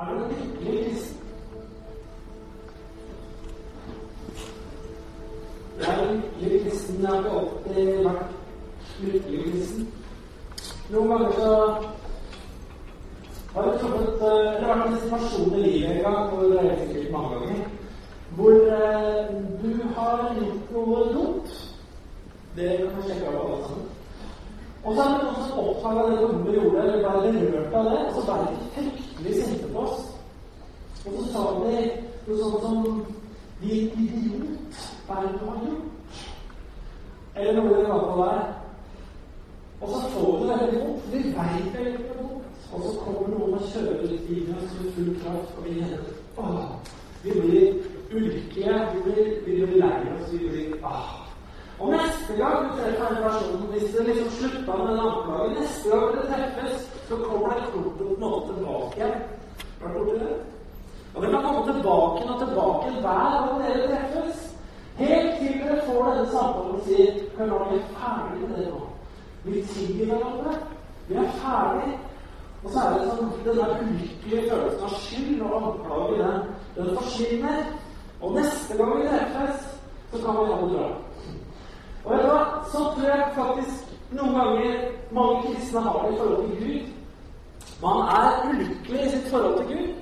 Er du virkelig kristen? Jeg er lykkelig kristen. Jeg har ikke alltid vært lykkelig kristen. Noen ganger så har jeg truffet eh, Det har vært en situasjon i livet en gang, og det er sikkert mange ganger, hvor eh, du har gjort noe dumt. Det kan jeg sjekke av alle. Og så er det noen som oppdaga det dumme vi gjorde, eller ble berørt av det, og så ble de fryktelig sinte. Og så sa de noe sånt som «Vi idiot, er det du har gjort? Eller noe i den fall der. Og så får du det veldig vondt. Vi veit det veldig vondt. Og så kommer noen og kjører litt i oss med full kraft, og vi åh, Vi blir ulykkelige. Vi blir, vi blir lei oss. Vi blir åh. Og neste gang du treffer denne versjonen, hvis det liksom slutta med den anklagen Neste gang dere treffes, så kommer det klokt på en måte tilbake igjen. Har du det? Og det kan komme tilbake og tilbake hver gang dere treffes. Helt til dere får denne samtalen og sier Hør nå, vi er ferdig med det nå. Vi tilgir hverandre. Vi er ferdige. Og så er det sånn den der ulykkelige følelsen av skyld og anklage, den, den forsvinner. Og neste gang vi treffes, så kan vi ha det bra. Og vet du hva? Så tror jeg faktisk noen ganger mange kristne har det i forhold til Gud. Man er ulykkelig i sitt forhold til Gud.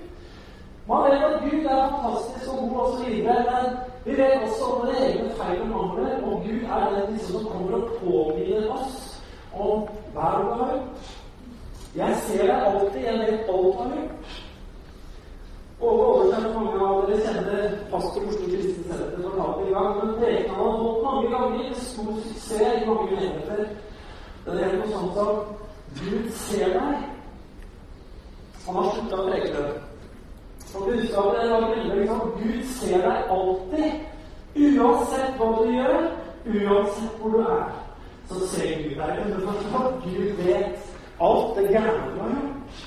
Man vet at Gud er fantastisk og god osv., men vi vet også om våre egne feil og mangler, og Gud er den som kommer og påminner oss om hva du gjort. Jeg ser deg alltid, jeg vet alt har gjort. Åge Overkjær, mange av dere kjenner pastor Oslo Kristin Senter, fortalte i gang, men prekenen han har holdt mange ganger stor suksess i mange menigheter. Det er noe sånt som Gud ser deg. Han har slutta å preke det. Og det var veldig liksom Gud ser deg alltid. Uansett hva du gjør, uansett hvor du er, så ser Gud deg. Forstår, Gud vet alt det gærne du har gjort.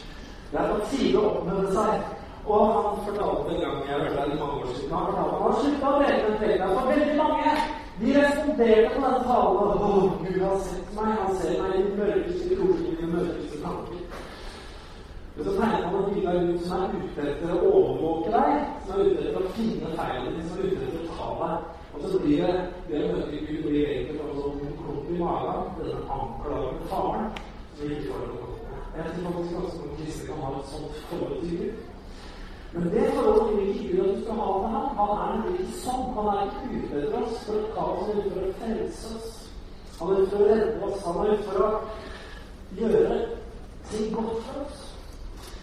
Det er på tide å oppmøte seg. Og han fortalte en gang jeg hørte det mange år siden Han fortalte at han slutta å preke den preken. For veldig mange de responderte på den talen. Å, Gud har sett meg. Han ser meg i mørkeste kroker, i mørkeste tanker. Men så tegner man et bilde av Gud som er ute etter å overvåke deg, som er ute etter å finne feilene dine, som er ute etter å ta deg. Og så blir det det å møte Gud blir egentlig bare sånn klump i magen, denne anklagende faren som ikke får noe godt med. Jeg tror faktisk ganske mange kristne kan ha et sånt forhold til Gud. Men det forholdet vil ikke Gud at du skal ha med ham. Han er en ikke sånn. Han er ikke ute etter oss for å ta oss, ute for å frelse oss. Han er ute for å redde oss. Han er ute for å gjøre ting godt for oss.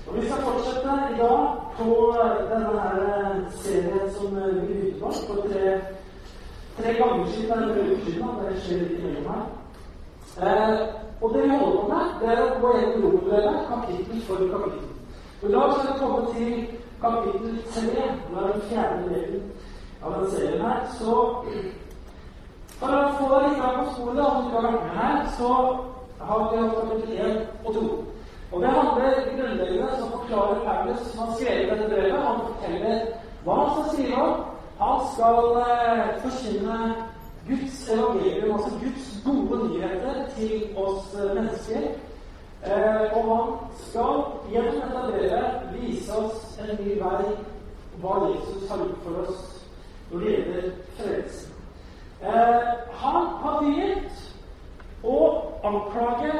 Og Vi skal fortsette i dag på denne her serien som vi begynte på for tre, tre ganger siden. Eller uker siden. Det skjer litt imellom her. Eh, og det vi holder på med, det er å gå gjennom romerbrevet kapittel for kapittel. Og I skal vi komme til kapittel tre. Det er den fjerde delen av den serien her. Så for å få deg litt på sporet, om du ikke har vært med her, så har vi hatt kapittel én og to. Og det handler grunnleggende som forklarer Paulus, som har skrevet dette brevet. Han forteller hva han skal si om. Han skal eh, forkynne Guds evangelium, altså Guds gode nyheter, til oss eh, mennesker. Eh, og han skal gjennom dette brevet vise oss en ny vei, hva Jesus har gjort for oss når det gjelder frelsen. Eh, han har begynt å anklage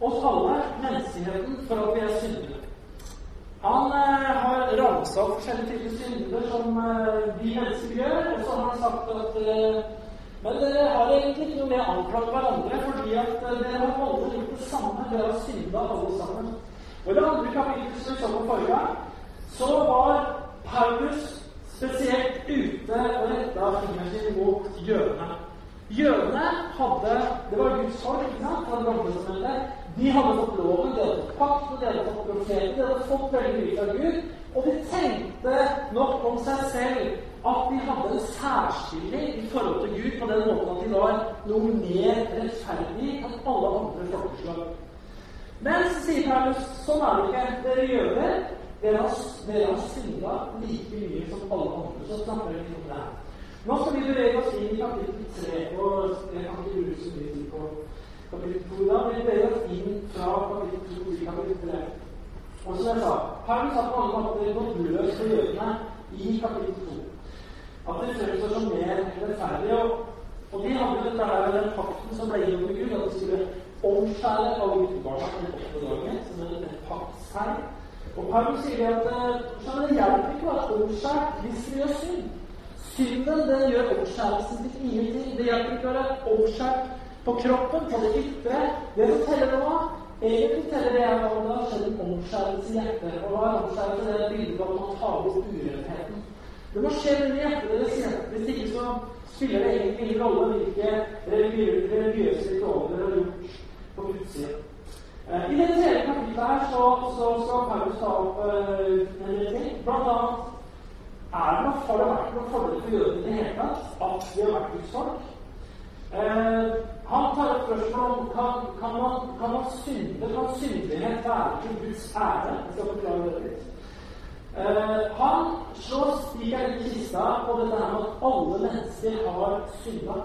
oss alle, menneskeheten, for at vi er syndere. Han eh, har ramsa opp forskjellige typer synder som eh, vi mennesker gjør, og så har han sagt at eh, men dere har egentlig ikke noe med å anklage hverandre, fordi at eh, dere har alle gjort det samme. Dere har synda alle sammen. Og I det andre kapittelet som vi så på forrige gang, så var Paulus spesielt ute og retta fingeren sin mot jødene. Jødene hadde Det var Guds folk ikke sant, de hadde fått loven, de hadde fått pakt, de hadde fått profeten, de hadde fått veldig mye fra Gud. Og de tenkte nok om seg selv at de hadde en særstilling i forhold til Gud på den måten at de var noe mer rettferdig enn alle andre folkeslag. Men så sier Paulus sånn er det ikke. Dere jøder, dere har, dere har synda like mye som alle andre. Så snakker vi ikke om det. Nå skal vi bevege oss inn i kapittel 3 og kapittel 7 kapittel 2 da. blir det oss inn fra kapittel 2 til kapittel 3. Og som jeg sa, Paulus har på mange måter gått løs på jødene i kapittel 2. At de fremstår som mer rettferdige. Og, og de hadde dette her den pakten som ble gitt med Gud, at de skulle omskjære alle guttebarna den åtte dagen, som en, en her. Og Paulus sier at skjønner, det hjelper ikke å være omskjært hvis vi gjør synd. Synden den gjør omskjærelsen til ingenting. Det hjelper ikke å være omskjært på kroppen, på det ytre. Det som teller nå, egentlig teller det at det har skjedd en omskjærelse i hjertet. Og hva er omskjærelse? Det er et bilde på at man tar bort urenheten. Det må skje under hjertet deres. Hvis ikke så spiller det egentlig ingen rolle hvilke religiøse ritualer dere har gjort på utsida. I det tredje kapitlet her så, så skal Paulus ta opp uh, en del ting. Blant annet er det noe for, vært noe fordel for jødene i det hele tatt at de har vært Guds Uh, han tar opp spørsmål om kan, kan, man, kan man synde, kan syndighet være til Guds ære? Skal det litt. Eh, han slår spikeren i kista på dette her med at alle mennesker har synda.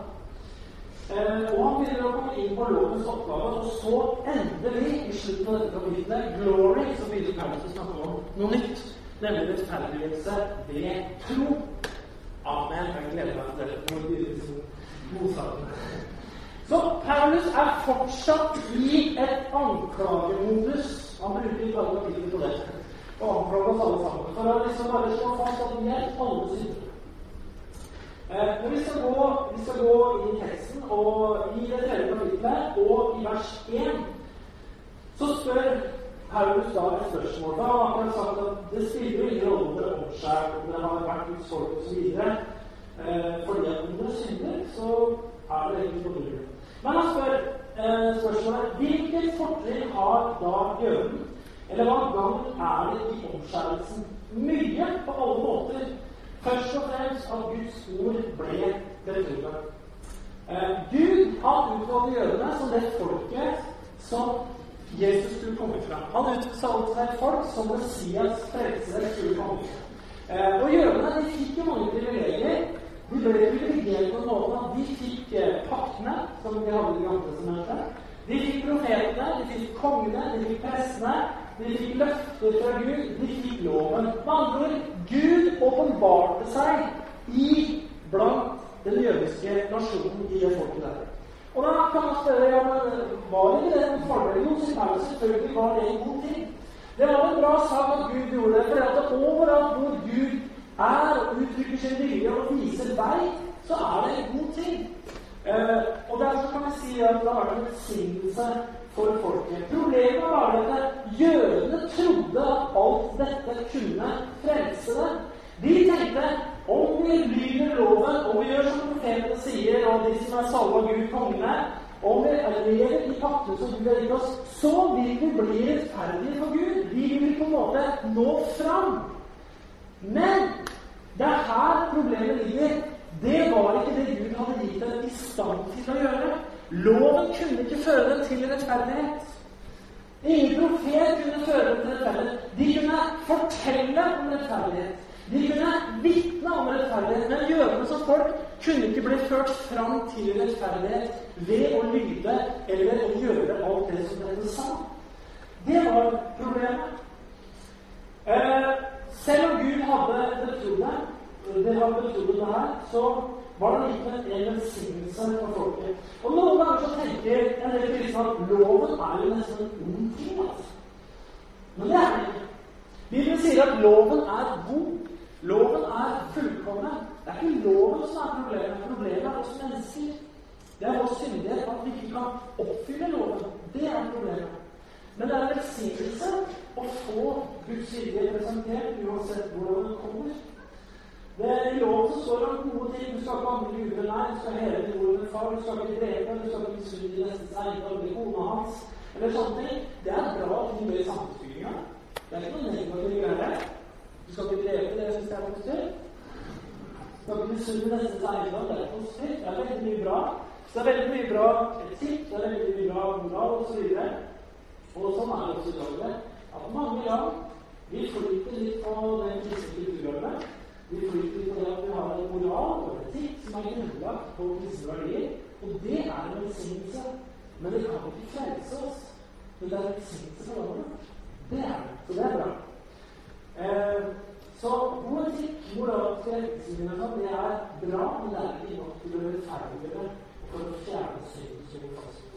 Eh, og han begynner å komme inn på lovens oppgave, og så endelig, i slutten av dette kapitlet, glory, som begynner Paulus å snakke om noe nytt nemlig rettferdiggjørelse ved tro. Amen. Jeg gleder meg til det. Så Paulus er fortsatt i et anklagemodus. Han bruker ikke alle kapitler på det. Og anklager oss alle sammen. For å liksom bare slå fast at vi er alle syndere. Eh, vi skal, gå, vi skal gå inn i teksten, og i det tredje kapitlet og i vers 1 så spør Paulus da et spørsmål. Da har han sagt at det spiller jo ingen rolle om dere omskjærer, om dere har vært Guds folk osv. Eh, fordi at om dere synder, så er det egentlig forbudt. Men han spør eh, spørsmålet hvilket fortrinn har da jøden? Eller hva gang er det i omskjærelsen? Mye på alle måter. Først og fremst at Guds ord ble betrodd. Eh, Gud har utvalgt jødene som det folket som Jesus skulle komme fra. Han utsatte seg folk som Messias frelsere skulle komme. Eh, og jødene de fikk jo mange privilegier. De ble privilegert på en måte at de fikk eh, paktene, som de hadde i andre som testamentet. De fikk profetene, de fikk kongene, de fikk prestene. De fikk løfter fra Gud, de fikk loven. Med andre ord, Gud åpenbarte seg i blant den jødiske nasjonen i det folket der. Og da kan man spørre ja, men var ikke det en fordel? Jo, selvfølgelig var det en god ting. Det var en bra sak at Gud gjorde det. For at overalt hvor Gud er og uttrykker sin vilje og viser vei, så er det en god ting. Eh, og derfor kan vi si at det har vært en velsignelse for folket. Problemet var at jødene trodde at alt dette kunne frelse dem. De tenkte om vi lyder loven, om vi gjør som profetene sier, og de som er salva av Gud, kongene Om vi lever i pakten som Gud har gitt oss, så vil vi bli rettferdige for Gud. Vi vil på en måte nå fram. Men det er her problemet ligger. Det var ikke det Gud hadde gitt dem i stand til å gjøre. Loven kunne ikke føre dem til rettferdighet. Ingen profet kunne føre dem til rettferdighet. De kunne fortelle om rettferdighet. De kunne vitne om rettferdighet, men jødene som folk kunne ikke bli ført fram til rettferdighet ved å lyde eller å gjøre alt det som dere sa. Det var problemet. Eh, selv om Gud hadde betrodd det, hadde betrodd det her, så var det likevel en velsignelse for folket. Og noen ganger så tenker en del kristne at loven er jo nesten en ond ting. altså. Men det er det ikke. Bibelen sier at loven er god. Loven er fullkommen. Det er ikke loven som er problemet. Problemet er oss mennesker. Det er vår syndighet at vi ikke kan oppfylle loven. Det er problemet. Men det er en velsignelse å få Guds vilje presentert uansett hvordan den kommer. Det, I loven står det om gode ting. Du skal ikke andre guder nei, du skal hele din mor og far, du skal ikke drepe, du skal ikke misunne din nestes eiendom bli kona hans, eller sånne ting. Det er bra ting med samfunnsbygginga. Det er ikke noe negativt å gjøre. Du skal ikke drepe det hvis det er positivt. Du skal ikke misunne neste eiendom. Det er positivt. Det er veldig mye bra. Så det er veldig mye bra etikk, det er veldig mye bra moral osv. Og, sånn er det også i dag. At mange land vi flyter litt på den kristne kulturarven. Vi flyter litt på det at vi har en moral og etikk som er grunnlagt på kristne verdier. Og det er en velsignelse. Men det kan ikke frelse oss. Men det er en velsignelse for landet. Det er det. Så det er bra. Eh, så god etikk, moralske retningslinjer sånn, det er bra, men det er ikke nok til å rettferdiggjøre for å fjerne synd som vi oss.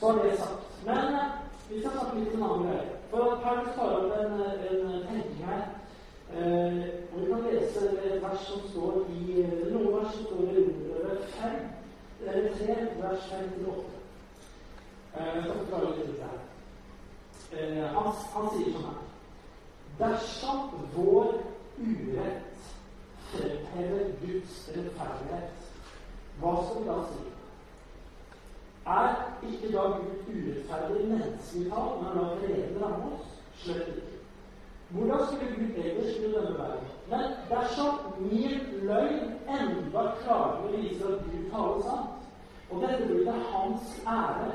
Så har det sagt. Men eh, vi skal snakke litt om en annen greie. For Paulus tar opp en, en tenkning her. Eh, og Vi kan lese et vers som står i noen vers som står i Romerbrevet 5, eller 3, vers 5-8. Eh, jeg skal forklare litt her. Eh, han, han sier sånn her Dersom vår urett fremhever Guds rettferdighet, hva skal vi da si? Er ikke da Gud urettferdig menneskelig talt når han lar vreden ramme oss? Slett ikke. Hvordan skulle Gud ellers skru denne verden? Men dersom min løgn enda klarere viser at Gud taler sant, og dette blir til hans ære,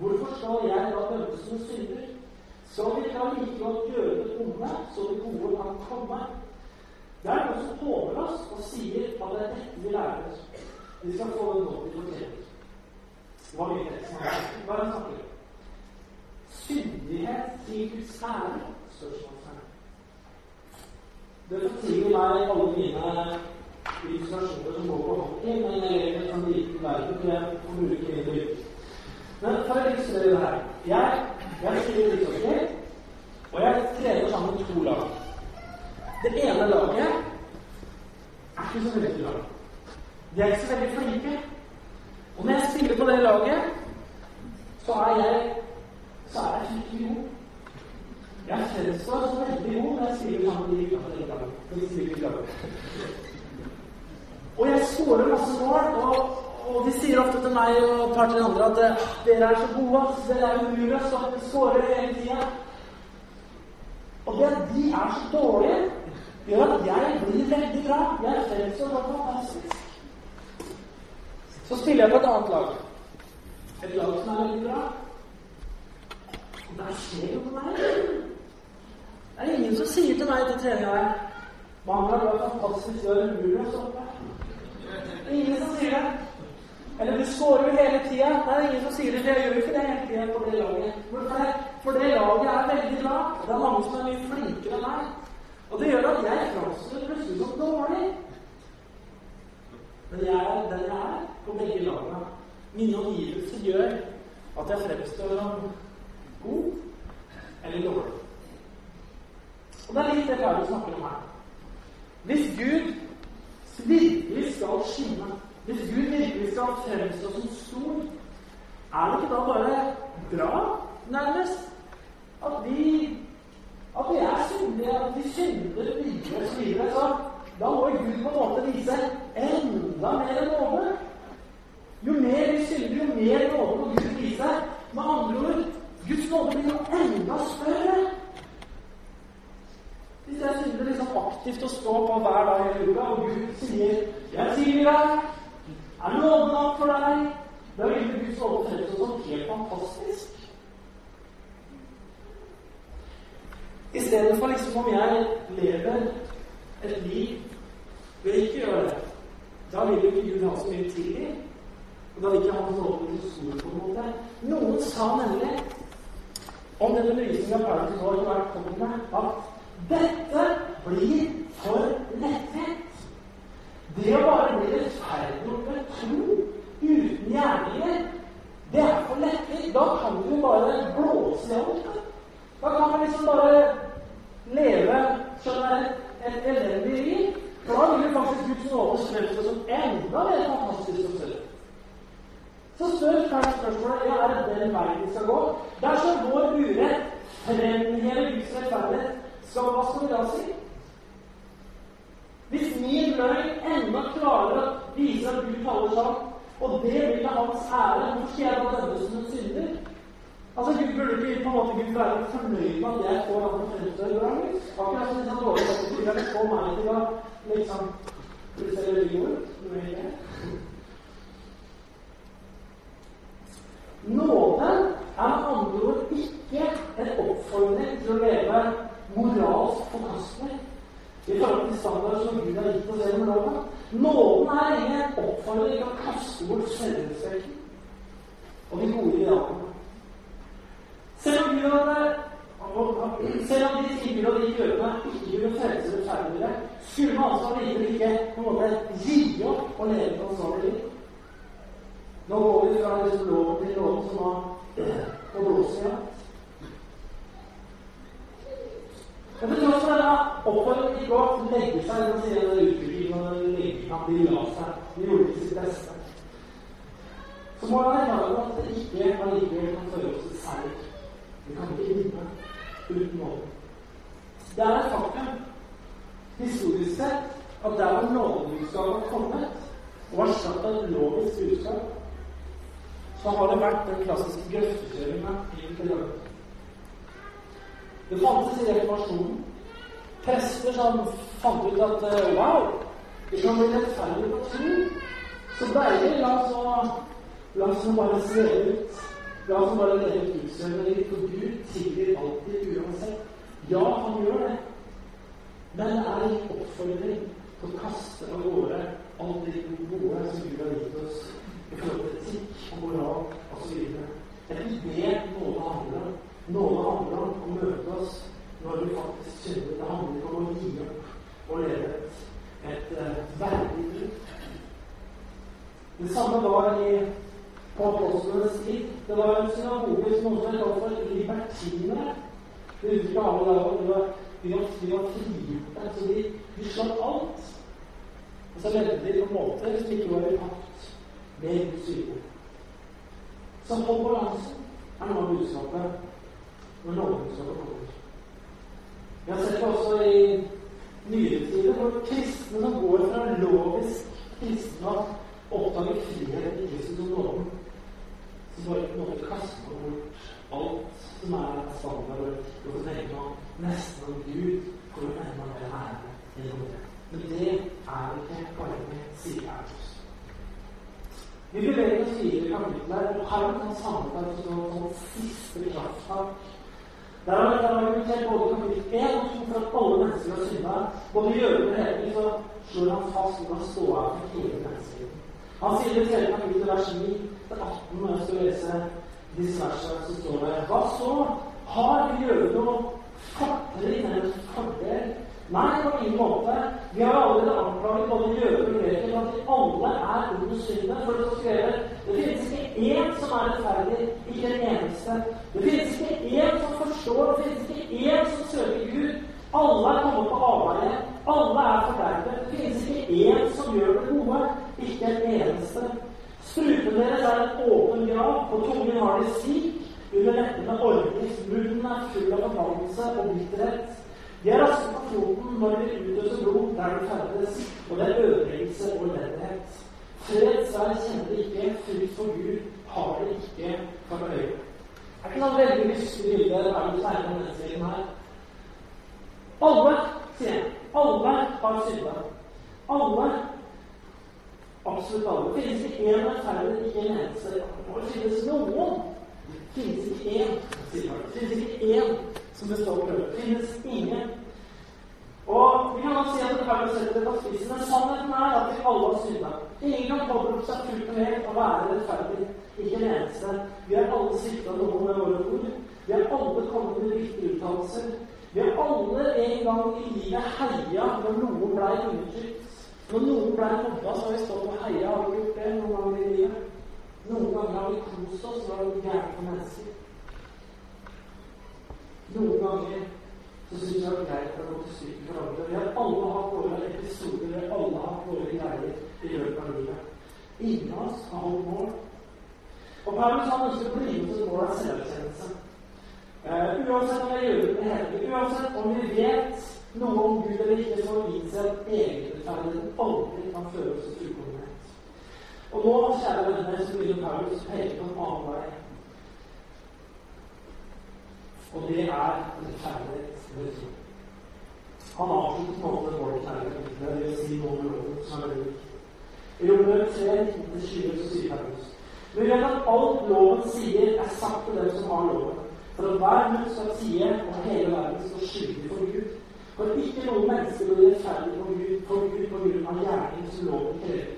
hvorfor skal jeg da dømmes som synder? Skal vi da like godt gjøre det onde, så det gode kan komme? Det er noen som håner oss og sier at det er dette vi lærer. Vi skal få det godt vi det snakke Hva er det om? Syndighet til Guds ære? Spørsmålstegn. Det forteller meg alle mine illustrasjoner som går på hockey, men jeg lever i en sånn liten verden hvor jeg får bruke det ut. Men for å illustrere det her Jeg, jeg spiller ishockey, og jeg trener sammen to lag. Det ene laget er ikke så veldig bra. De er ikke så veldig flinke. Og når jeg spiller på det laget, så er jeg så er jeg skikkelig god. Jeg fremstår som veldig god når jeg spiller sammen med de gutta. Og jeg scorer masse mål, og og de sier ofte til meg og et par-tre andre at eh, dere er så gode. Dere er umulige, så dere scorer hele tida. Og det at de er så dårlige, gjør at jeg blir veldig bra. Jeg fremstår som fantastisk. Så spiller jeg på et annet lag. Et lag som er veldig bra. Og der skjer jo på meg. Det er ingen som sier til meg etter treninga her Mange har vært fantastisk, det er umulig å stoppe. Ingen som sier det. Eller du skårer jo hele tida. Det er ingen som sier det. Jeg gjør ikke det hele tida på det laget. For det laget er veldig bra. Det er mange som er mye flinkere enn meg. Og det gjør at jeg framstår plutselig som dårlig. Men jeg er den jeg er på begge lagene. Mine omgivelser gjør at jeg fremstår som god eller dårlig. Og det er litt det Paulus snakker om her. Hvis Gud virkelig skal skinne hvis Gud virkelig skal fremstå som stor, er det ikke da bare bra, nærmest, at vi at vi er syndige, at vi synder mye osv. Da må Gud på en måte vise enda mer nåde. Jo mer vi synder, jo mer nåde må Gud vise. Med andre ord Guds nåde blir jo enda større. Hvis jeg synder liksom aktivt å stå på hver dag i uka, og Gud sier 'Jeg tilgir deg', er nåden nok for deg? Da vil Guds nåde fremstå som helt fantastisk. Istedenfor liksom om jeg lever et liv ved ikke gjøre det, da vil jo ikke Gud ha så mye tillit. Og da vil ikke Hans nåde bli så stor, på en måte. Noen sa nemlig om den undervisningen Paulus nå har vært kommet med, at dette blir for lettvint. Det å bare bli rettferdiggjort med tro uten gjerninger, det er for lettvint. Da kan du bare blåse i alt. Da kan man liksom bare leve som et elendig liv. Da vil faktisk Guds nåde fremstå som enda mer fantastisk som selv. Så spør spørsmålet ja, er det den veien vi skal gå. Dersom vår urett fremhever Guds rettferdighet, skal, hva skal vi da si? Hvis min løgn enda klarere viser at Gud taler sant, og det vil til hans ære, hvorfor skal jeg da dømmes som en synder? Altså, Gud burde ikke på en måte Gud være fornøyd med at jeg får andre fremstå bra lys? Akkurat som hvis han dårlig at du få meg til å liksom se religion Nåde er med andre ord ikke en oppfordring til å leve moralsk forkastelig i forhold til standarder som Gud har gitt oss gjennom loven. Nåden er ingen oppfordring til å kaste bort selvrespekten og de gode idealene. Skulle man altså likevel ikke på en måte gi opp å leve et sånn liv. Nå går vi fra liksom loven til loven som var på blåsida. Men til tross for denne oppfordringen ikke å legge seg og si det utviklingen og legge at de la seg, de gjorde ikke sitt beste, så må man klar at det ikke allikevel kan føre oss til seier. Vi kan ikke vinne uten mål. Det er et faktum, historisk sett, at der hvor nådebudskapet har kommet og erstatta lovisk budskap, så har det vært den klassiske grøftekjøringa i til. Det fantes i reformasjonen prester som fant ut at eh, wow, vi kan bli rettferdige på tro. Så deilig. La oss, la oss bare sveve ut. La oss bare leve utsvevende litt. for Gud tilgir alltid uansett. Ja, han gjør det. Men det er en oppfordring til å kaste av gårde alt det gode som Gud har gitt oss i forhold til etikk og moral osv. Det er ikke det nåde handler om. Nåde handler om å møte oss når vi faktisk synder. Det handler om å gi opp og leve et, et, et verdig liv. Det samme var i på apostlenes tid. Det var en synagoge som også het for libertinere. Det har vi da. De å, de var frigjorte. Så de, de slapp alt. Og så levde de på måter som ikke var i pakt med Guds vilje. Så hold balansen er noe av budskapet når lovbudskapet kommer. Vi har sett det også i nyere tider, hvor kristne som går fra lovisk kristendom, oppdager frihet i Kristus som loven, Så bare på en måte kaster bort alt som er standard, og så tenker man nesten om Gud for å enda mer ære enn det. Men det er ikke poenget, sier Paulus. Vi beveger oss videre i kapitlet, og her kan samtale som sånn siste krafttak. Der har vi argumentert både kapittel 1 og 2 for at alle mennesker har synda. Både jøder og hedninger så slår han fast hvordan ståa er for hele menneskeheten. Han sier i tredje kapittel vers 9 til 18, når jeg skal lese disse versene, så står det Hva så? Har jødene jøder noe i deres fordel Nei, på ingen måte. Vi har allerede anklaget både jøder og grekere at de alle er under syndet. For det skrive det finnes ikke én som er rettferdig, ikke en eneste. Det finnes ikke én som forstår, det finnes ikke én som søker Gud. Alle er kommet på avveie. Alle er fordervet. Det finnes ikke én som gjør det gode, ikke en eneste. Strupen deres er en åpen grav, på tungen har de sik, under leppene orker, munnen er full av forbannelse og bitterhet. De er raske på foten når de utøser blod der de ferdes, og det er ødeleggelse og elendighet. Fred, sverd kjenner de ikke, frykt for Gud har de ikke for øye. Det er ikke noe veldig lystig bilde av verdens denne menneskeheten her. Alle, sier jeg, alle har synda. Alle. Absolutt alle. Det finnes ikke én rettferdig, ikke en eneste. Det finnes noen. Det finnes ikke én, ikke én som består står prøve. Det finnes ingen. Og vi kan også si at det kan sette det på spissen, men sannheten er at vi alle har synda. Ingen kan påberope seg fullt og helt å være rettferdig. Ikke en eneste. Vi har alle svikta noe med våre ord. Vi har alle kommet med riktige uttalelser. Vi har alle en gang i livet heia når noen blei undertrykt. Når noen blei mobba, så har vi stått og heia. Har gjort det noen ganger i livet? Noen ganger har vi kost oss når det er gærent for mennesker. Noen ganger så syns jeg det er greit å gå til stykket for andre. Vi har alle hatt våre episoder, vi har alle hatt våre greier i løpet av livet. Ingen av oss har holdt mål. Og Paulus han ønsker å med til mål av selverkjennelse. Uh, uansett om vi gjør det helge, uansett om vi vet noe om Gud eller ikke, så viser at egenrettferdigheten aldri kan føre oss til fullkommenhet. Og nå, kjære venner, så begynner Paulus å peke på en annen vei. Og det er kjærlighet ved tro. Han avslutter på en måte vår kjærlighet, ved å si noe om loven som er lik. I Romer 3, 19-20 så sier Paulus Vi vet at alt loven sier, er sagt til dem som har loven, for at hver munn skal sie, og hele verden står skyldig for Gud. For ikke noe menneske blir rettferdig for Gud, for Gud på grunn av gjerning som loven krever.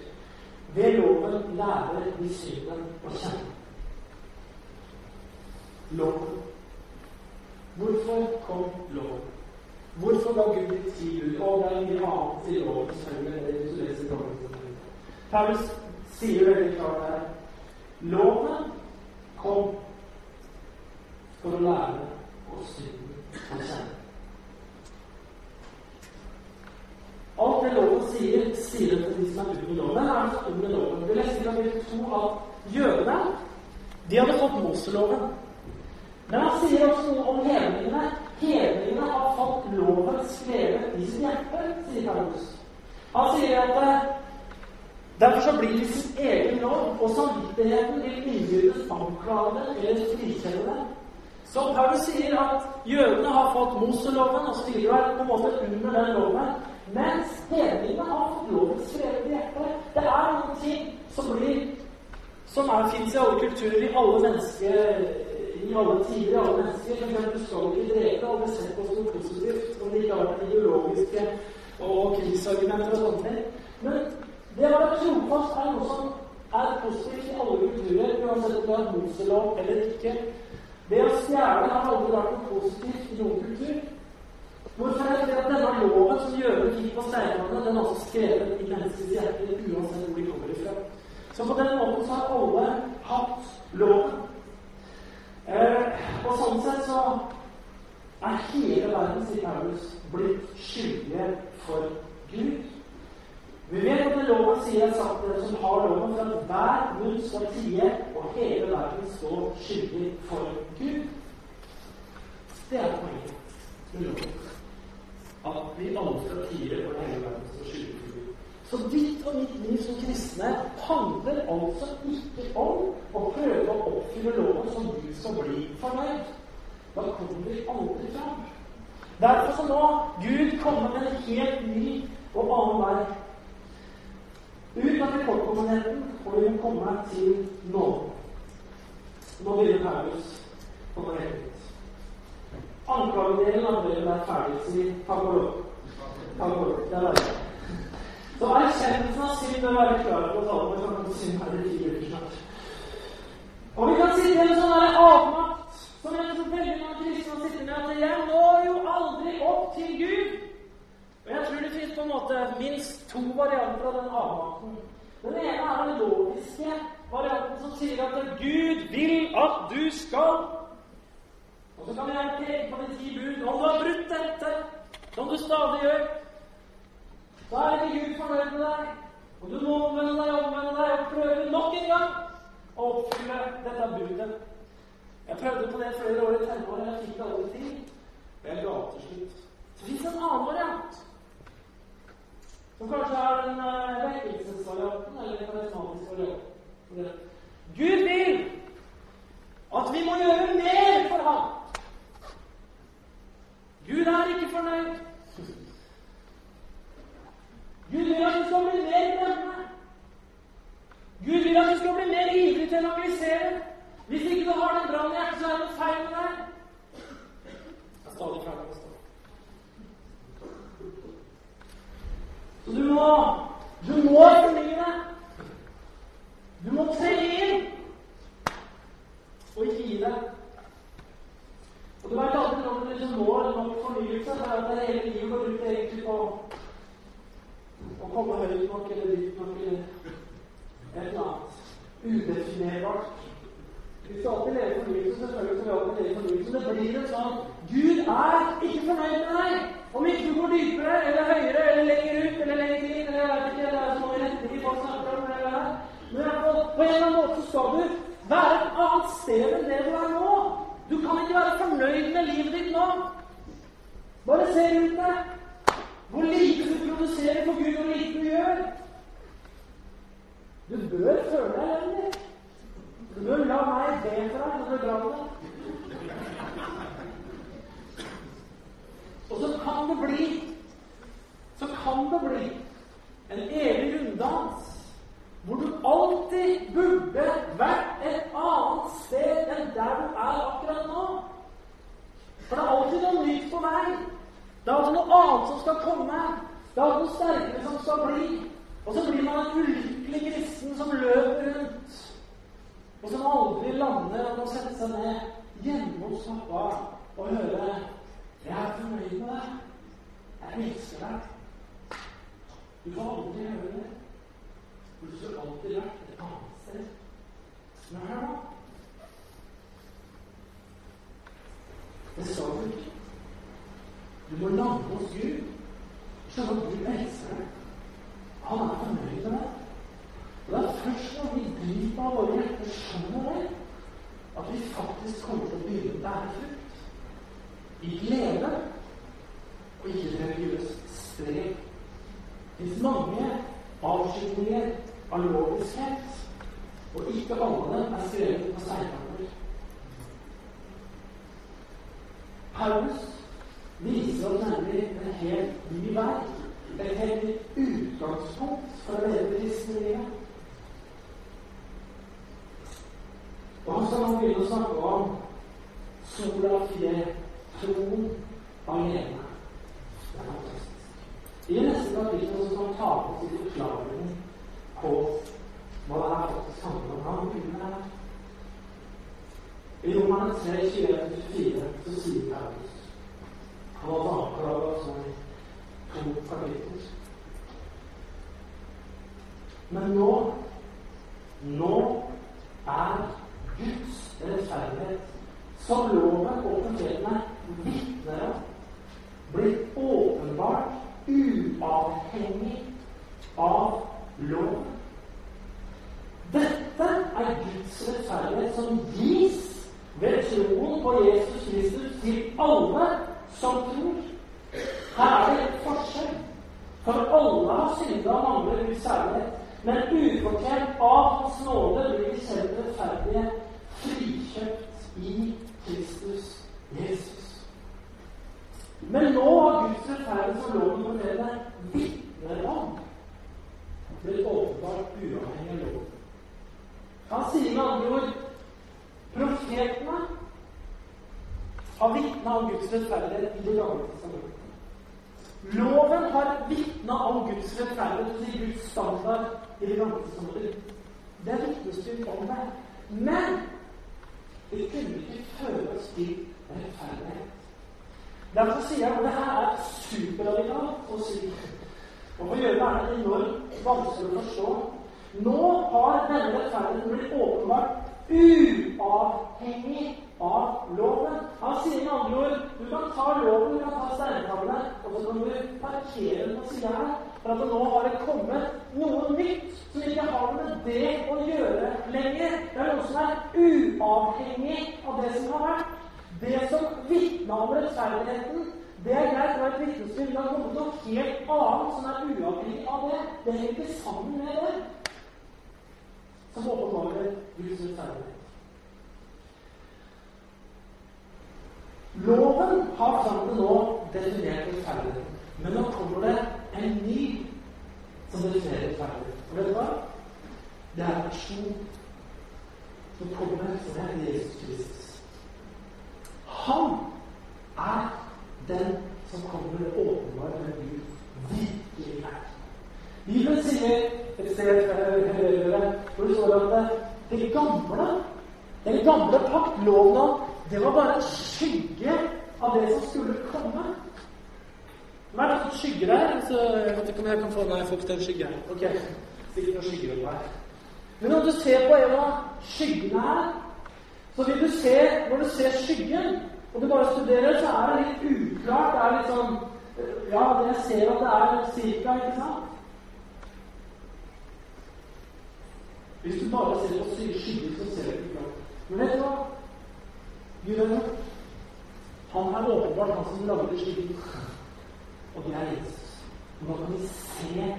Ved loven lærer vi synden å kjenne. Loven Hvorfor kom loven? Hvorfor ga Gud si bud? Og det er mye annet i loven leser loven. Paulus sier veldig klart her Loven kom for å lære oss synden å kjenne. Alt det loven sier, sier det til de som er under loven. det er det som er under loven? Vi leste i kapittel to at jødene de hadde fått Moseloven. Men han sier også noe om hedningene. Hedningene har fått loven skrevet i sitt hjerte, sier Paulus. Han sier at eh, derfor så blir det sin egen lov, og samvittigheten vil innbyrdes anklage eller frikjenne. Så Paulus sier at jødene har fått Moseloven, og styrer er på en måte under den loven. Mens hedningene har fått loven skrevet i hjertet. Det er noen ting som blir som fins i alle kulturer, i alle mennesker, alle tider, i alle mennesker. For du skal ikke drepe Alle ser på som positivt om de vært ideologiske og krigsargumenter og sånne ting. Men det å være trofast er noe som er positivt i alle kulturer, uansett om det er Moselov eller ikke. Det å stjele har aldri vært noe positivt i noen kultur. Hvorfor er det at denne loven som jødene fikk på steinene, den er også skrevet i menneskets hjerte, uansett hvor de kommer ifra? Så på den måten så har alle hatt loven. Eh, og sånn sett så er hele verden, sier Paulus, blitt skyldige for Gud. Vi vet at det loven sier at dere som har loven, for at hver munn skal tie, og hele verden står skyldig for Gud. Det er poenget med loven. At vi alle skal tie, og hele verden står skyldig. Så ditt og mitt liv som kristne handler altså ikke om å prøve å oppfylle loven som du skal bli fornøyd. Da kommer vi aldri fram. Derfor så må Gud komme med en helt ny og annen vei. Ut av rekordkommuniteten og vi må komme til nåden. Nå begynner Paulus på nytt. Anklagedelen av brevet er ferdig, sier takk og lov. Takk og lov. Det er verdig. Så erkjennelsen av synd bør være klar på å tale med for synd her i ti. Og vi kan sitte i en sånn avmakt som jeg tror veldig mange kristne sitter med, at jeg når jo aldri opp til Gud. Og jeg tror det finnes på en måte minst to varianter av den avmakten. Den ene er den logiske varianten som sier at Gud vil at du skal. Og så kan gjerne peke på de ti bud. Om du har brutt dette, som du stadig gjør, så er ikke Gud fornøyd med deg. Og du må omvende deg, omvende deg og prøve nok en gang å oppfylle dette budet. Jeg prøvde på det flere år i tenåret, jeg fikk det aldri til. Jeg ga til slutt. Så fins en annen variant. Som kanskje er den uh, vekkelsesvarianten, eller den karismatiske varianten. Gud vil at vi må gjøre mer for ham. Gud er ikke fornøyd. Gud vil at du skal bli mer brennende. Gud vil at du skal bli mer ivrig til å evangelisere. Hvis ikke du har den brannen i hjertet, så er det noe feil med deg. Jeg er stadig ferdig med. Så du må du må fornye deg. Du må tre inn og ikke gi deg. Og du veit aldri når du liksom når nok fornyelse, for at det hele livet går ut egentlig på å komme høyt nok eller dypt nok eller et eller annet udefinerbart. Vi skal alltid leve fornyelse, selvfølgelig skal vi alltid leve fornyelse. Det blir en sånn Gud er ikke fornøyd med deg om ikke du går dypere eller høyere eller lenger ut eller lenger inn eller jeg vet ikke, det er så mange retninger folk snakker om. Eller Men på, på en eller annen måte skal du være et annet sted enn det du er nå. Du kan ikke være fornøyd med livet ditt nå. Bare se rundt deg. Hvor lite du produserer for Gud, hvor lite du gjør. Du bør føle deg elendig. Du bør la meg be for deg når du drar på deg. Og så kan det bli Så kan det bli en evig runddans hvor du alltid burde vært et annet sted enn der du er akkurat nå. For det er alltid noe nytt på vei. Det er alltid noe annet som skal komme. Det er alltid noe sterkere som skal bli. Og så blir man en ulykkelig kristen som løper rundt, og som aldri lander og kan sette seg ned hjemme hos pappa og høre 'Jeg er fornøyd med deg. Jeg elsker deg'. Du får aldri høre det. For du skulle alltid vært et annet sted. Men hør nå. Det skal du ikke. Du må lande hos Gud. Skjønne at Gud elsker deg. Han er fornøyd med det. Og det er først når vi driver av våre hjerter skjønner det, at vi faktisk kommer til å begynne å bære frukt. I glede og ikke religiøst strev. Det fins mange avskygninger av loviskhet, og ikke alle er skrevet på steinkamper. Paulus viser oss nemlig en helt ny vei, et helt utgangspunkt for å leve det kristne livet. Og så kan man begynne å snakke om sola fjell, troen alene. Det er fantastisk. I neste kapittel skal han ta på seg forklaringen på hva det er faktisk handler om. Han begynner her. I Romerne 3, 21-24 så sier Paulus Han var anklaga som i to. Men nå Nå er Guds rettferdighet, som loven og profetene vitner om, blitt åpenbart uavhengig av loven. Dette er Guds rettferdighet som gis ved troen på Jesus Kristus til alle som tror. Her er det et forskjell. For alle har synda og mangler Guds særlighet. Men ufortjent av Hans nåde blir vi kjent rettferdige, frikjøpt i Kristus Jesus. Men nå har Guds rettferdighet som loven forteller, vitner om, blitt åpenbart uavhengig av loven. Han sier med andre ord profetene har vitna om Guds rettferdighet i Det gamle testamentet. Har vitna om Guds rettferdighet og Guds standard i Det gamle testamentet. Det er vitnesbyrd om det. Men vi kunne ikke føre oss til rettferdighet. Derfor sier jeg at det her er superradikalt å si. Og for å gjøre det enormt vanskelig å forstå. Nå har denne rettferdigheten blitt åpenbart uavhengig av loven. Han sier med andre ord du kan ta loven, du kan ta steintavlene, og så kan du parkere den på sida her. For at nå har det kommet noe nytt som ikke har med det å gjøre lenger. Det er noe som er uavhengig av det som har vært. Det som vitna om rettferdigheten, det er greit, det var et vitnesbyrd. Det har kommet noe helt annet som er uavhengig av det. Det henger ikke sammen med det. Som åpenbarer Guds rettferdighet. Loven har fram til nå definert rettferdighet. Men nå kommer det en ny som definerer rettferdighet. Og vet du hva? Det er person som kommer, som er Jesus Kristus. Han er den som kommer åpenbart med Gud virkelig er. Bibelen sier et sted hvor det at det gamle, den gamle pakt, loven, det var bare en skygge av det som skulle komme. Er det som skygger der? Så jeg vet ikke om jeg kan få Nei, folk, den skygge her. Ok, sikkert noen skygger oppe her. Men når du ser på en av skyggene her, så vil du se Når du ser skyggen, og du bare studerer, så er det litt uklart. Det er litt sånn Ja, jeg ser at det er cirka, ikke sant? Hvis du bare ser på skyggen, så ser du ikke klart. Men vet du hva? Gud er gjort? Han er åpenbart han som lagde skyggen. Og det er Jesus. Og nå kan vi se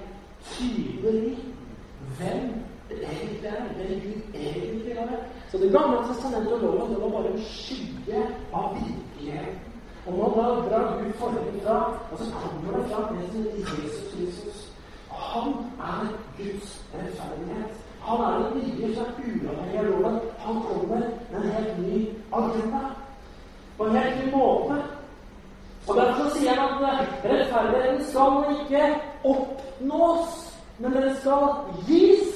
tydelig hvem det egentlig er. Hvem. Så Det gamle testamentet og loven det var bare en skygge av virkeligheten. Og nå da drar Gud forholdet fra, og så kommer det fram det som Jesus Kristus. Han er Guds rettferdighet. Han er den nye er uavhengig av loven. Han kommer med en helt agenda. På en helt ny måte. Og Derfor sier han at rettferdigheten skal ikke oppnås, men den skal gis.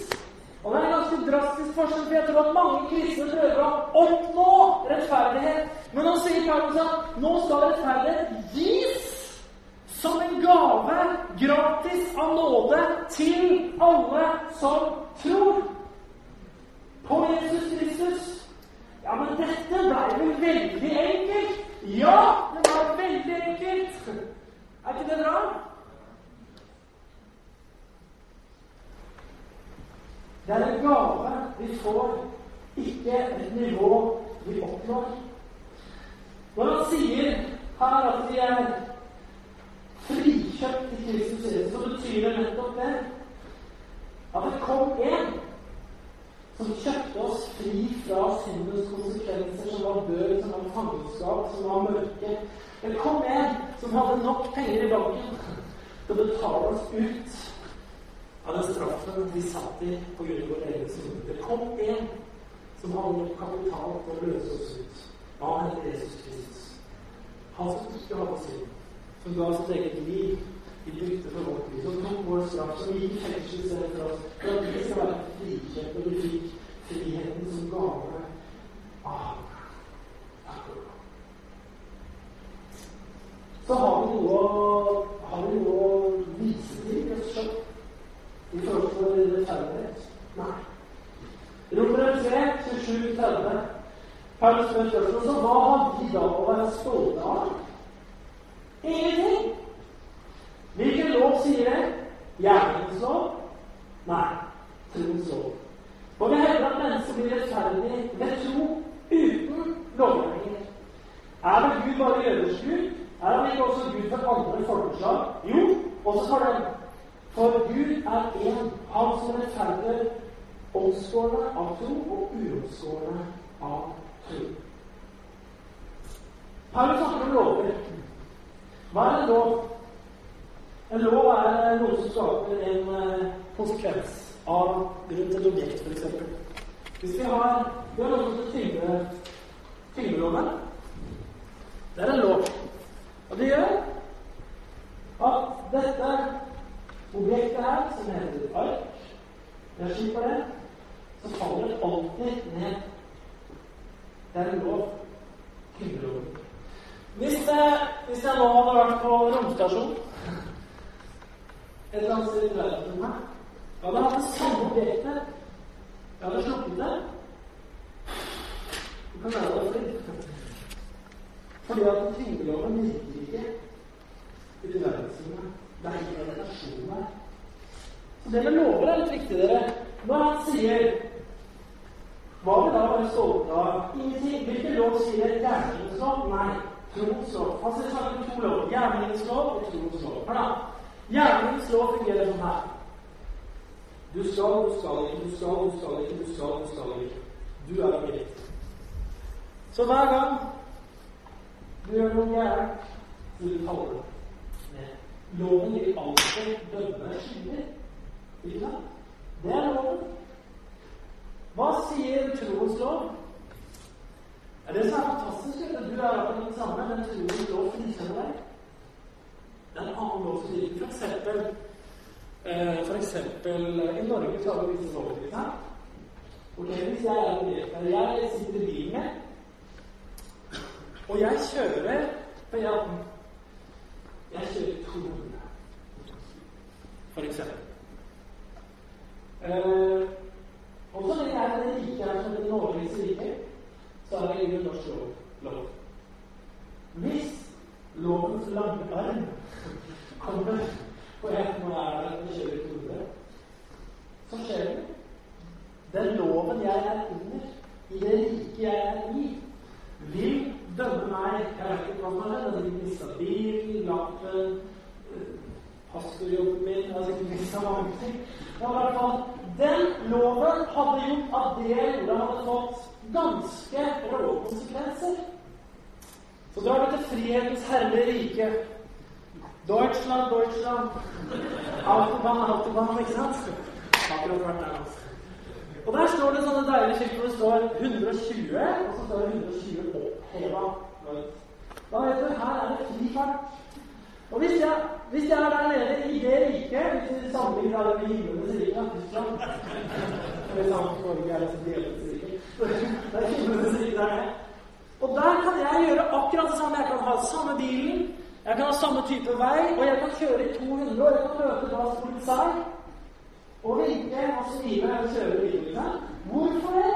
Og det er en ganske drastisk forskjell, for jeg tror at mange kristne prøver å oppnå rettferdighet. Men nå sier Paulus at nå skal rettferdighet gis som en gave, gratis av nåde, til alle som tror på Jesus Kristus. Ja, men dette var vel veldig enkelt? Ja, det var veldig enkelt. Er ikke det bra? Det er en gave vi får, ikke et nivå vi oppnår. Når han sier her at vi er frikjøpt i Kristus Jesus, så betyr det nettopp det at det kom en som kjøpte oss fri fra syndens konsekvenser, som var død, som var fangenskap, som var mørke. Eller kom en som hadde nok penger i banken til å betale oss ut av den straffen vi satt i av vår egen synd. Det kom en som hadde nok kapital til å løse oss ut. av heter Jesus Kristus. Han som ikke hadde synd. Som ga sitt eget liv i bytte for vårt liv. Som tok vår straff, som gikk i fengsel at vi skal være frikjent, og vi fikk friheten som gave av Takk og lov. Så har vi noe, har vi noe å vise til, i oss sjøl i forhold til rettferdighet? Nei. Romer 3, 27-30. Paulus spør spørsmålet så hva har vi da å være stolte av? Ingenting. Hvilken lov sier det? Gjerningens lov? Nei. Troens lov. Og vi hevder at mennesker blir rettferdig ved tro uten lovgivninger. Er det Gud bare jøders Gud? Er han ikke også Gud for andre folkeslag? Jo, også for dem. For Gud er én, han som rettferdiggjør omskårne av tro og uomskårne av tro. Paulus snakker om lover. Hva er en lov? En lov er noe som skaper en uh, konsekvens av rundt et objekt, f.eks. Hvis vi har Vi har noe som heter tyngdeloven. Det er en lov. Og det gjør at dette objektet her, som heter ark ark er jeg på det, så faller det alltid ned. Det er en lov. Tyngdeloven. Hvis, hvis jeg nå hadde vært på romstasjon et eller annet sted i verden her, jeg hadde hatt det samme objektet, jeg hadde slukket det Det kan være det fordi at tyngdeloven virker ikke i verdensrommet. Det er ikke relasjonen relasjon her. Så det med lover er litt viktig, dere. Når han sier hva vil da være stolte av? Ingenting. Hvilken lov sier gjerningens lov? Nei. Troens lov. Han det snakker om to lover. Gjerningens lov og troens lov. Hør da. Gjerningens lov fungerer sånn her. Du skal, du skal ikke, du skal, du skal ikke, du skal, du skal ikke. Du er ikke rett. Så hver gang du gjør noe gærent, så du faller ned. Loven vil alltid dømme skyldig. Ikke sant? Det er loven. Hva sier troens lov? Er det som er fantastisk, at du er på den samme, men troens lov frikjenner deg. Det er en annen lov som sier f.eks. eh, for eksempel I Norge så har vi disse lover. okay, Hvis jeg er en jeg sitter i bilen med og jeg kjører på E18. Jeg kjører 200, for eksempel. Uh, og så lenge jeg er det rike her som den Norges rike, så er det ingen norsk lov. lov. Hvis lovens langarm kommer på E18 og er å og kjører 200, så skjer det. Den loven jeg er under, i det rike jeg er i, vil dømme meg Jeg vet ikke hva som skjedd. Jeg har mista bilen, lappen, pastorjobben min Jeg har sikkert mista mange ting. Men i hvert fall, den loven hadde gjort at det jeg hadde fått ganske rå konsekvenser. Så drar vi til frihetens herlige rike. Deutschland, Deutschland. Autobahn, Autobahn, ikke sant? Akkurat vært der, altså. Og der står det sånne deilige skilt hvor det står 120, og så står det 120 på. Da vet du her er det fri fart. Og hvis jeg, hvis jeg er der nede i det riket Hvis vi sammenligner det med himmelens rike Tyskland sant? Norge er liksom djevelens Det er himmelens rike der. Og der kan jeg gjøre akkurat det samme. Jeg kan ha samme bilen, jeg kan ha samme type vei, og jeg kan kjøre i 200, og jeg kan møte Dallas politi og vinke og skrive og kjøre videre. Hvorfor det?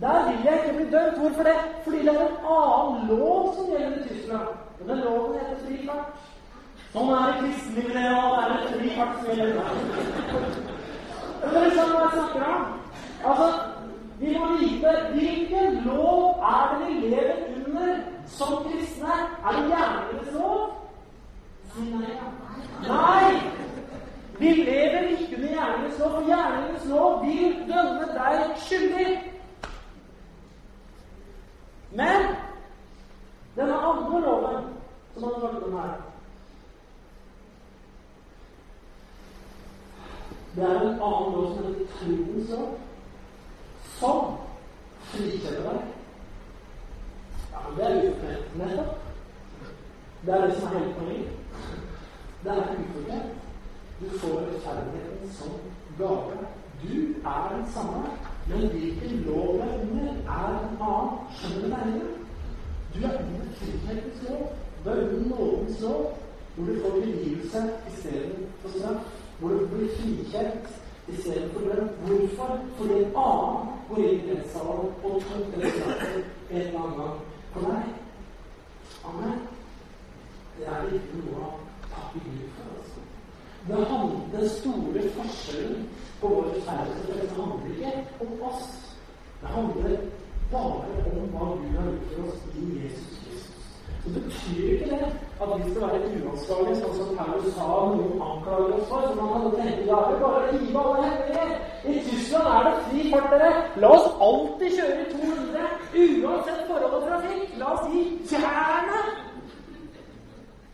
Der vil jeg ikke bli dømt. Hvorfor det? Fordi det er en annen lov som gjelder i Tyskland. Og den loven heter fri fart. Sånn er det kristenlivet, det òg. Det er fri fart som gjelder. Dere skjønner hva jeg snakker om? Altså, vi må vite hvilken lov er det vi lever under som kristne. Er det gjerningenes lov? Nei. Nei! Vi lever ikke under gjerningens lov, og gjerningens lov vil dømme deg skyldig. Men denne andre loven som han om her Det er en annen lov som heter trudens lov som frikjenner deg. Det er ufortjent, nettopp. Det er det som er hele poenget. Det er ufortjent. Du får rettferdigheten som gave. Du er den samme, men hvilken lov er under, er en annen. Skjønner du meningen? Du er under frihetens lov. Du er under nådens lov, hvor du får tilgivelse istedenfor straff. Hvor du blir frikjent istedenfor lønn. Hvorfor? Fordi en annen går inn i rettssalen og tok rettsaken en eller annen gang for deg. Amen. Det er ikke noe å takke Gud for. Altså. Det handler, den store forskjellen på vår rettferdighet handler ikke om oss. Det handler bare om hva Gud har gjort for oss i Jesus. Så det betyr ikke det at vi skal være uansvarlige, sånn som Paulus sa noen anklager oss for. Så man kan tenke ja, vi bare rive alle hemmelige. I Tyskland er det fri fart, dere. La oss alltid kjøre i 200, uansett forhold og trafikk. La oss gi jernet!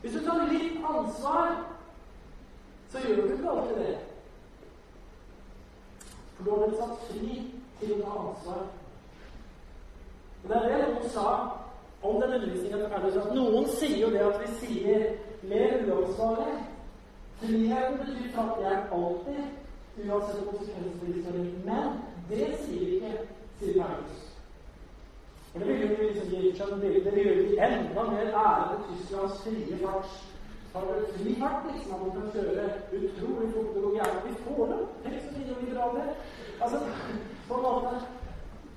Hvis du tar litt ansvar, så gjør du ikke alltid det. For du har blitt satt fri til å ta ansvar. Og det er det noen sa om den undervisningen til Paulus at noen sier jo det at vi sier mer uansvarlig. Friheten betyr at jeg alltid, uansett konsekvenser. Men det sier vi ikke, sier Paulus. Og det vil jo liksom gi det vil gjøre enda mer ære til Tysklands frie fart. Har det fri fart, liksom, at man kan kjøre utrolig fort og gjerne. Vi får det! Tenk så fine liberaler. Altså, på en måte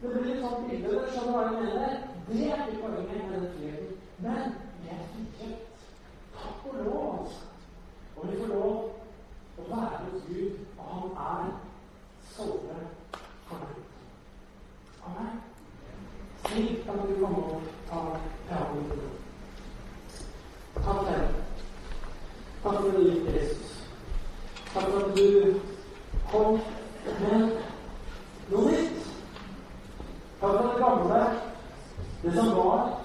Det blir litt sånn bilde. Skjønner hva jeg mener? Det er ikke poenget med den friheten. Men vi er frihet. Takk og lov, altså. Og vi får lov å være hos Gud, og han er såre fornøyd. Amen. Slik kan du komme og ta praten til deg. Takk, Herre. Takk for det Jesus. Takk for at du kom med noe nytt. Takk for det gamle det